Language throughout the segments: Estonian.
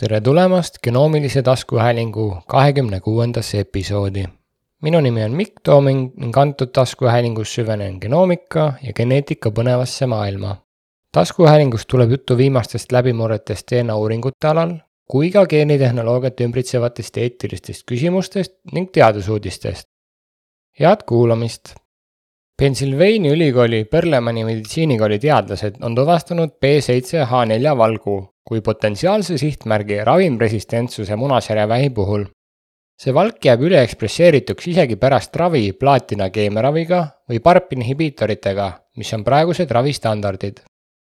tere tulemast genoomilise taskuhäälingu kahekümne kuuendasse episoodi. minu nimi on Mikk Tooming ning antud taskuhäälingus süvenen genoomika ja geneetika põnevasse maailma. taskuhäälingus tuleb juttu viimastest läbimurretest DNA uuringute alal, kui ka geenitehnoloogiat ümbritsevatest eetilistest küsimustest ning teadusuudistest. head kuulamist! Pennsylvania ülikooli Perlemani meditsiinikooli teadlased on tuvastanud B7H4 valgu kui potentsiaalse sihtmärgi ravimresistentsuse munasarjavähi puhul. see valk jääb üleekspresseerituks isegi pärast ravi plaatina keemiaraviga või PARP inhibiitoritega, mis on praegused ravistandardid.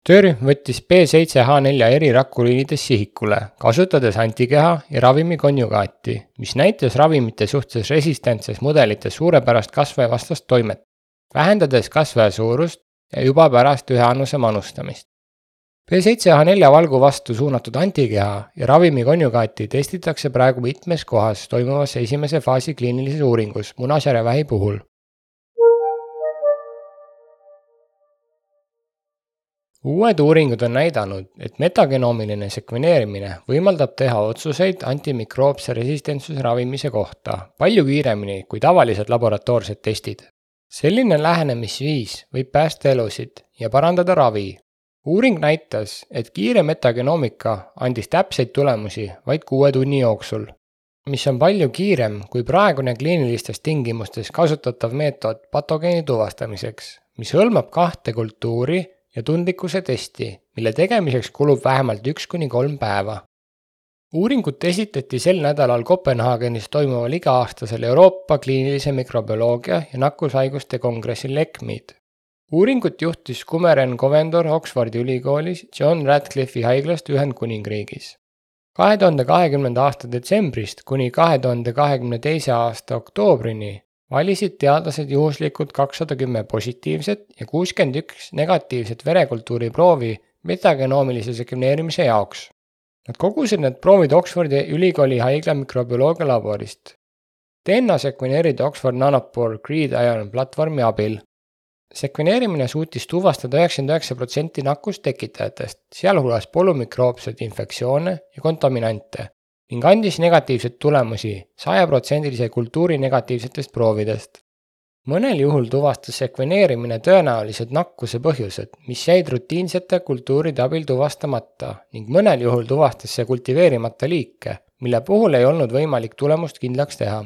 töörühm võttis B7H4 eri rakuliinides sihikule, kasutades antikeha ja ravimi konjugaati, mis näitas ravimite suhtes resistentses mudelites suurepärast kasvajavastast toimet, vähendades kasvaja suurust ja juba pärast ühe annuse manustamist. B7H4 valgu vastu suunatud antikeha ja ravimi konjugaati testitakse praegu mitmes kohas toimuvas esimese faasi kliinilises uuringus munasarjavähi puhul. uued uuringud on näidanud, et metagenoomiline sekveneerimine võimaldab teha otsuseid antimikroobse resistentsuse ravimise kohta palju kiiremini kui tavalised laboratoorsed testid. selline lähenemisviis võib päästa elusid ja parandada ravi, uuring näitas, et kiire metagenoomika andis täpseid tulemusi vaid kuue tunni jooksul, mis on palju kiirem kui praegune kliinilistes tingimustes kasutatav meetod patogeeni tuvastamiseks, mis hõlmab kahte kultuuri ja tundlikkuse testi, mille tegemiseks kulub vähemalt üks kuni kolm päeva. uuringut esitleti sel nädalal Kopenhaagenis toimuval iga-aastasel Euroopa kliinilise mikrobioloogia ja nakkushaiguste kongressil ECMID uuringut juhtis Kumeren Covendor Oxfordi ülikoolis John Radcliffe'i haiglast Ühendkuningriigis. kahe tuhande kahekümnenda aasta detsembrist kuni kahe tuhande kahekümne teise aasta oktoobrini valisid teadlased juhuslikult kakssada kümme positiivset ja kuuskümmend üks negatiivset verekultuuri proovi metagenoomilise sekveneerimise jaoks. Nad kogusid need proovid Oxfordi ülikooli haigla mikrobioloogia laborist. DNA sekveneeriti Oxford Nanopore Grid Ion platvormi abil sekveneerimine suutis tuvastada üheksakümmend üheksa protsenti nakkustekitajatest, sealhulgas polümikroopseid infektsioone ja kontaminante ning andis negatiivseid tulemusi sajaprotsendilise kultuuri negatiivsetest proovidest. mõnel juhul tuvastas sekveneerimine tõenäolised nakkuse põhjused, mis jäid rutiinsete kultuuride abil tuvastamata ning mõnel juhul tuvastas see kultiveerimata liike, mille puhul ei olnud võimalik tulemust kindlaks teha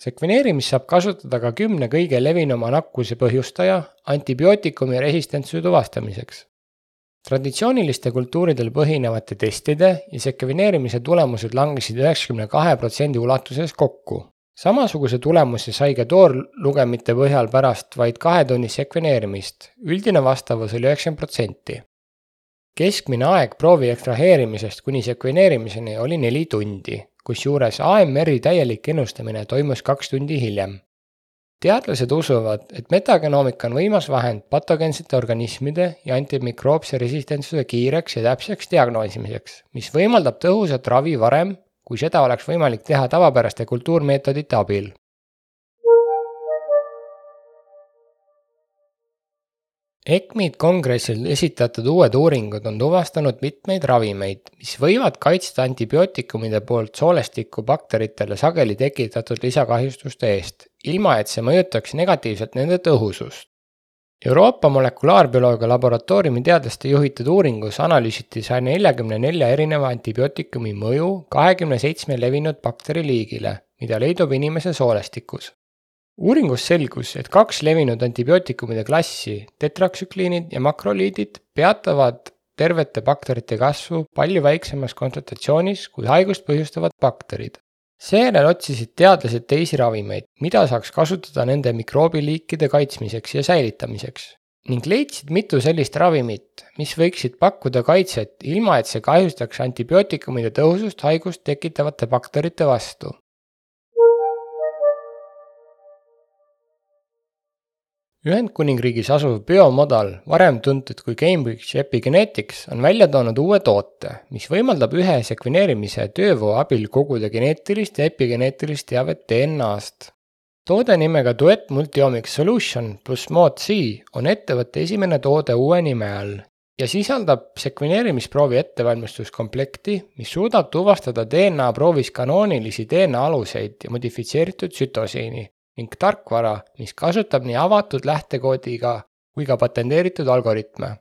sekveneerimist saab kasutada ka kümne kõige levinuma nakkuse põhjustaja antibiootikumi resistentsuse tuvastamiseks. traditsiooniliste kultuuridel põhinevate testide ja sekveneerimise tulemused langesid üheksakümne kahe protsendi ulatuses kokku. samasuguse tulemuse sai ka toorlugemite põhjal pärast vaid kahetunnist sekveneerimist, üldine vastavus oli üheksakümmend protsenti. keskmine aeg proovi ekstraheerimisest kuni sekveneerimiseni oli neli tundi kusjuures AMR-i täielik ennustamine toimus kaks tundi hiljem. teadlased usuvad, et metagenoomika on võimas vahend patogeensete organismide ja antimikroobse resistentsuse kiireks ja täpseks diagnoosimiseks, mis võimaldab tõhusat ravi varem, kui seda oleks võimalik teha tavapäraste kultuurmeetodite abil ECMID kongressil esitatud uued uuringud on tuvastanud mitmeid ravimeid, mis võivad kaitsta antibiootikumide poolt soolestikubakteritele sageli tekitatud lisakahjustuste eest, ilma et see mõjutaks negatiivselt nende tõhusust. Euroopa molekulaarbioloogia laboratooriumi teadlaste juhitud uuringus analüüsiti saja neljakümne nelja erineva antibiootikumi mõju kahekümne seitsme levinud bakteriliigile, mida leidub inimese soolestikus uuringus selgus, et kaks levinud antibiootikumide klassi, tetraksükliinid ja makroliidid, peatavad tervete bakterite kasvu palju väiksemas kontsentratsiooniis kui haigust põhjustavad bakterid. seejärel otsisid teadlased teisi ravimeid, mida saaks kasutada nende mikroobiliikide kaitsmiseks ja säilitamiseks ning leidsid mitu sellist ravimit, mis võiksid pakkuda kaitset, ilma et see kahjustaks antibiootikumide tõhusust haigust tekitavate bakterite vastu. Ühendkuningriigis asuv biomodal, varem tuntud kui Cambridge Epigenetics, on välja toonud uue toote, mis võimaldab ühe sekveneerimise töövoo abil koguda geneetilist ja epigeneetilist teavet DNA-st. toode nimega Duet Multiomics Solution pluss Mod C on ettevõtte esimene toode uue nime all ja sisaldab sekveneerimisproovi ettevalmistuskomplekti, mis suudab tuvastada DNA proovis kanoonilisi DNA aluseid ja modifitseeritud sütosiini ning tarkvara, mis kasutab nii avatud lähtekoodiga kui ka patenteeritud algoritme.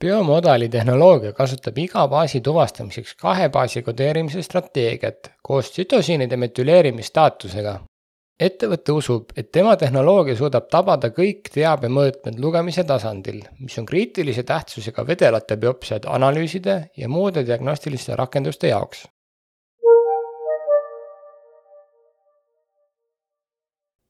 biomodali tehnoloogia kasutab iga baasi tuvastamiseks kahe baasi kodeerimise strateegiat koos sütosiinide metüleerimisstaatusega ettevõte usub, et tema tehnoloogia suudab tabada kõik teabemõõtmed lugemise tasandil, mis on kriitilise tähtsusega vedelate biopsiad analüüside ja muude diagnostiliste rakenduste jaoks.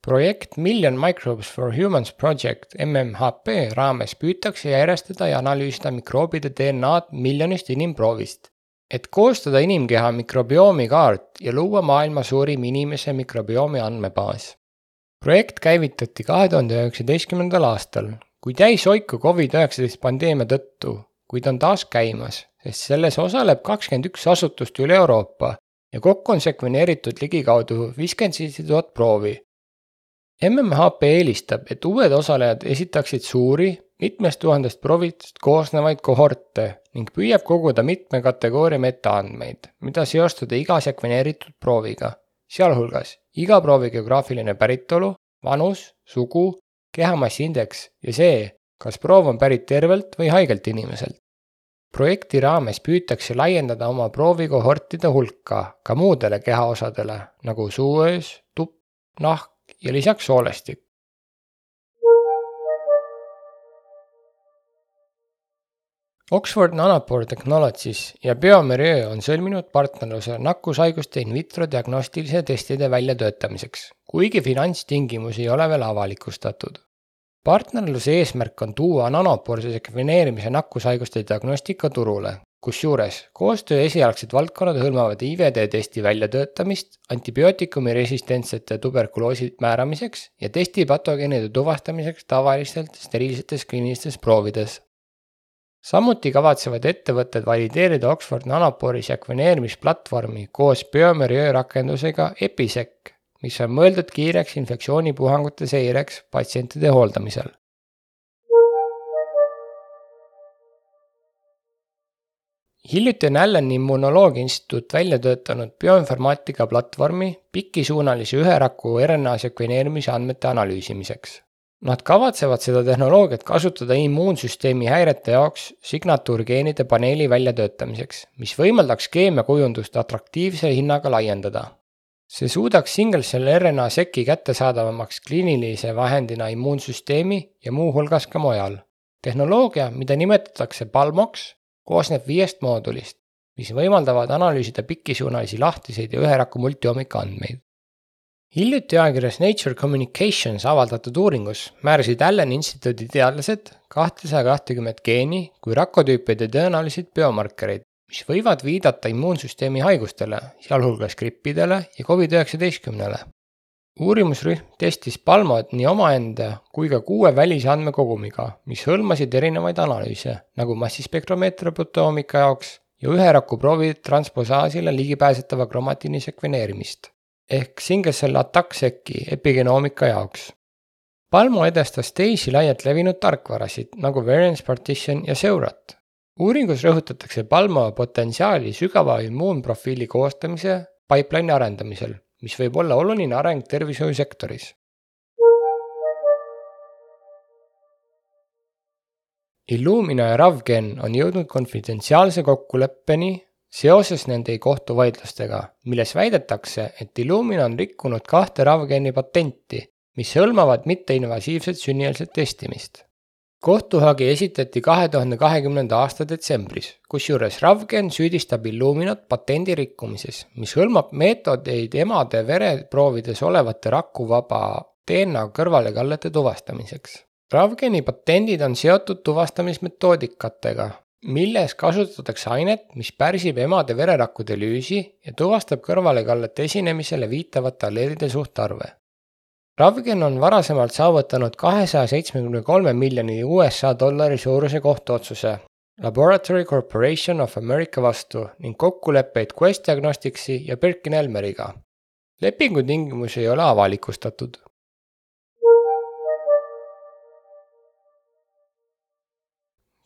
Projekt Million Microbes for Humans Project MMHP raames püütakse järjestada ja analüüsida mikroobide DNA-d miljonist inimproovist et koostada inimkeha mikrobioomi kaart ja luua maailma suurim inimese mikrobiomi andmebaas. projekt käivitati kahe tuhande üheksateistkümnendal aastal, kuid jäi soiku Covid-19 pandeemia tõttu, kuid on taas käimas, sest selles osaleb kakskümmend üks asutust üle Euroopa ja kokku on sekveneeritud ligikaudu viiskümmend seitse tuhat proovi. MMHP eelistab, et uued osalejad esitaksid suuri, mitmest tuhandest proovist koosnevaid kohorte ning püüab koguda mitme kategooria metaandmeid, mida seostada iga sekveneeritud prooviga, sealhulgas iga proovi geograafiline päritolu, vanus, sugu, kehamassiindeks ja see, kas proov on pärit tervelt või haigelt inimeselt. projekti raames püütakse laiendada oma proovikohortide hulka ka muudele kehaosadele nagu suuöös, tupp, nahk ja lisaks soolestik. Oxford Nanopore Technologies ja Biomereö on sõlminud partnerluse nakkushaiguste in vitro diagnostilise testide väljatöötamiseks, kuigi finantstingimusi ei ole veel avalikustatud. partnerluse eesmärk on tuua nanopoorse sekveneerimise nakkushaiguste diagnostika turule, kusjuures koostöö esialgsed valdkonnad hõlmavad IVD testi väljatöötamist antibiootikumi resistentsete tuberkuloosi määramiseks ja testi patogeenide tuvastamiseks tavalistelt steriilsetes kliinilistes proovides samuti kavatsevad ettevõtted valideerida Oxford Nanopore'i sekveneerimisplatvormi koos Biomereö rakendusega Episec, mis on mõeldud kiireks infektsioonipuhangute seireks patsientide hooldamisel. Hiljuti on Alleni immunoloogia instituut välja töötanud bioinformaatika platvormi pikisuunalise ühe raku RNA sekveneerimise andmete analüüsimiseks Nad kavatsevad seda tehnoloogiat kasutada immuunsüsteemi häirete jaoks signatuurgeenide paneeli väljatöötamiseks, mis võimaldaks keemiakujundust atraktiivse hinnaga laiendada. see suudaks single-cell RNA seki kättesaadavamaks kliinilise vahendina immuunsüsteemi ja muuhulgas ka mujal. tehnoloogia, mida nimetatakse Palmox, koosneb viiest moodulist, mis võimaldavad analüüsida pikisuunalisi lahtiseid ja üheraku multioomika andmeid hiljuti ajakirjas Nature Communications avaldatud uuringus määrasid Allan instituudi teadlased kahtesaja kahtekümmet geeni kui rakutüüpide tõenäoliseid biomarkereid, mis võivad viidata immuunsüsteemi haigustele, sealhulgas grippidele ja Covid-19-le. Uurimusrühm testis Palmod nii omaenda kui ka kuue välise andmekogumiga, mis hõlmasid erinevaid analüüse, nagu massispektromeetriapotoomika jaoks ja ühe rakuproovi transposaasile ligipääsetava kromatiini sekveneerimist ehk Single-Cell Attack-Seki epigenoomika jaoks. Palmo edestas teisi laialt levinud tarkvarasid nagu Variance Partition ja Seurat. uuringus rõhutatakse Palmo potentsiaali sügava immuunprofiili koostamise pipeline'i arendamisel, mis võib olla oluline areng tervishoiusektoris. Illumina ja Ravgen on jõudnud konfidentsiaalse kokkuleppeni seoses nende kohtuvaidlustega, milles väidetakse, et Illumina on rikkunud kahte Ravgeni patenti, mis hõlmavad mitteinvasiivset sünnieelset testimist. Kohtuhagi esitati kahe tuhande kahekümnenda aasta detsembris, kusjuures Ravgen süüdistab Illuminat patendi rikkumises, mis hõlmab meetodeid emade vereproovides olevate rakkuvaba DNA kõrvalekallete tuvastamiseks. Ravgeni patendid on seotud tuvastamismetoodikatega, milles kasutatakse ainet, mis pärsib emade vererakkude lüüsi ja tuvastab kõrvalekallete esinemisele viitavate alleelide suhtarve. Ravgen on varasemalt saavutanud kahesaja seitsmekümne kolme miljoni USA dollari suuruse kohtuotsuse Laboratory Corporation of America vastu ning kokkuleppeid Quest Diagnosticsi ja Birkin Elmeriga. lepingu tingimusi ei ole avalikustatud.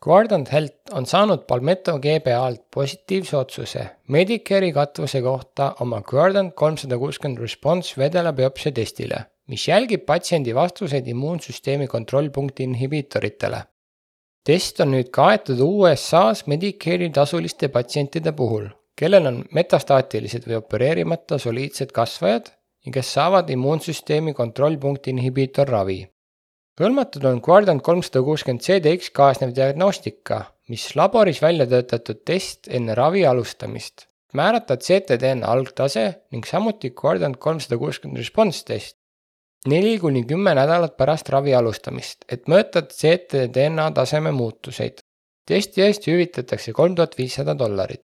Guardant Health on saanud Palmetto GBA-lt positiivse otsuse Medicare'i katvuse kohta oma Guardant kolmsada kuuskümmend Response vedela biopsia testile, mis jälgib patsiendi vastuseid immuunsüsteemi kontrollpunkti inhibiitoritele. test on nüüd kaetud USA-s Medicare'i tasuliste patsientide puhul, kellel on metastaatilised või opereerimata soliidsed kasvajad ja kes saavad immuunsüsteemi kontrollpunkti inhibiitorravi hõlmatud on Guardant kolmsada kuuskümmend CDX kaasnev diagnostika, mis laboris välja töötatud test enne ravi alustamist, määrata CTDNA algtase ning samuti Guardant kolmsada kuuskümmend response test neli kuni kümme nädalat pärast ravi alustamist, et mõõta CTDNA taseme muutuseid. testi eest hüvitatakse kolm tuhat viissada dollarit.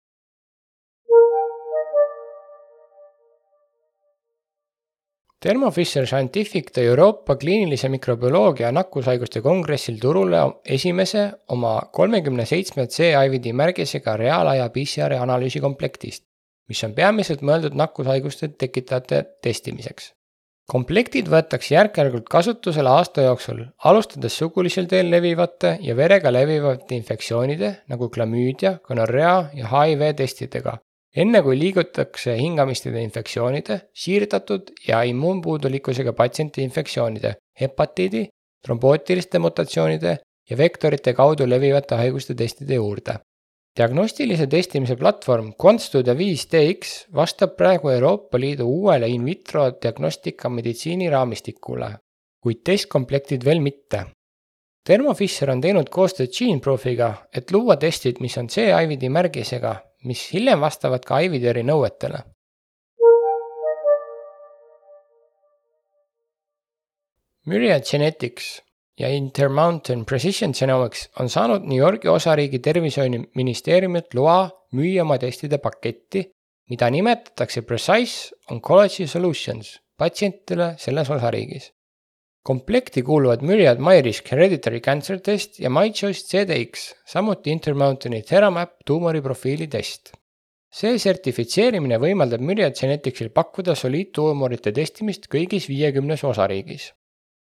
Thermo Fisher Scientific tõi Euroopa kliinilise mikrobioloogia nakkushaiguste kongressil turule esimese oma kolmekümne seitsme C-IVD märgisega reaalaja PCR-i analüüsi komplektist, mis on peamiselt mõeldud nakkushaiguste tekitajate testimiseks. Komplektid võetakse järk-järgult kasutusele aasta jooksul, alustades sugulisel teel levivate ja verega levivate infektsioonide nagu klamüüdia, gonorrea ja HIV testidega enne kui liigutakse hingamisteede infektsioonide, siirdatud ja immuunpuudulikkusega patsienti infektsioonide, hepatiidi, trombootiliste mutatsioonide ja vektorite kaudu levivate haiguste testide juurde. Diagnostilise testimise platvorm QuantStudio viis DX vastab praegu Euroopa Liidu uuele in vitro diagnostika meditsiiniraamistikule, kuid testkomplektid veel mitte. Thermo Fisher on teinud koostööd GeneProofiga, et luua testid, mis on C-IVD märgisega mis hiljem vastavad ka IVDR-i nõuetele. Myriad Genetics ja Intermountain Precision Genomics on saanud New Yorgi osariigi tervishoiuministeeriumilt loa müüa oma testide paketti, mida nimetatakse Precise Oncology Solutions patsientidele selles osariigis komplekti kuuluvad Myriad MyRisk Hereditary Cancer Test ja MyChoice CDX, samuti Intermountaini Theramap tuumoriprofiili test. see sertifitseerimine võimaldab Myriad Geneticsil pakkuda soliidtuumorite testimist kõigis viiekümnes osariigis.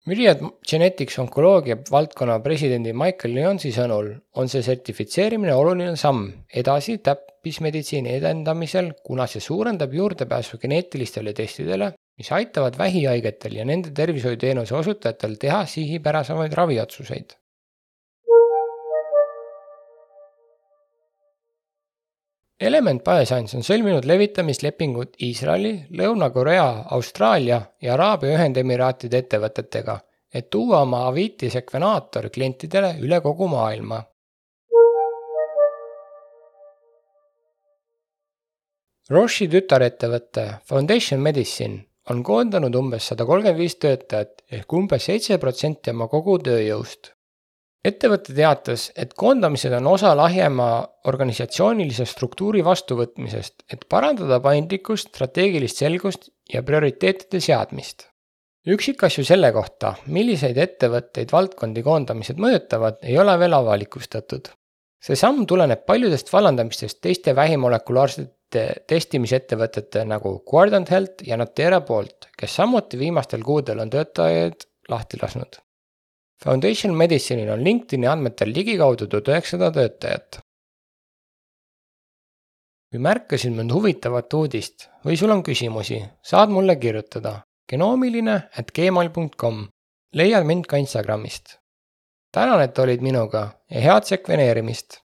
Myriad Genetics onkoloogia valdkonna presidendi Michael Leonsi sõnul on see sertifitseerimine oluline samm edasi täppismeditsiini edendamisel, kuna see suurendab juurdepääsu geneetilistele testidele mis aitavad vähihaigetel ja nende tervishoiuteenuse osutajatel teha sihipärasemaid raviotsuseid. Element Bioscience on sõlminud levitamislepingud Iisraeli, Lõuna-Korea, Austraalia ja Araabia Ühendemiraatide ettevõtetega, et tuua oma Aviti sekvenaator klientidele üle kogu maailma Roche'i tütarettevõte Foundation Medicine on koondanud umbes sada kolmkümmend viis töötajat ehk umbes seitse protsenti oma kogu tööjõust. Ettevõte teatas, et koondamised on osa lahjema organisatsioonilise struktuuri vastuvõtmisest, et parandada paindlikkust, strateegilist selgust ja prioriteetide seadmist. üksikasju selle kohta, milliseid ettevõtteid valdkondi koondamised mõjutavad, ei ole veel avalikustatud. see samm tuleneb paljudest vallandamistest teiste vähimolekulaarsete testimisettevõtete nagu Guardant Health ja Natera poolt, kes samuti viimastel kuudel on töötajaid lahti lasknud. Foundation Medicine'il on LinkedIni andmetel ligikaudu tuhat üheksasada töötajat. kui märkasid mõnd huvitavat uudist või sul on küsimusi, saad mulle kirjutada genoomiline at gmail.com, leiad mind ka Instagramist. tänan, et olid minuga ja head sekveneerimist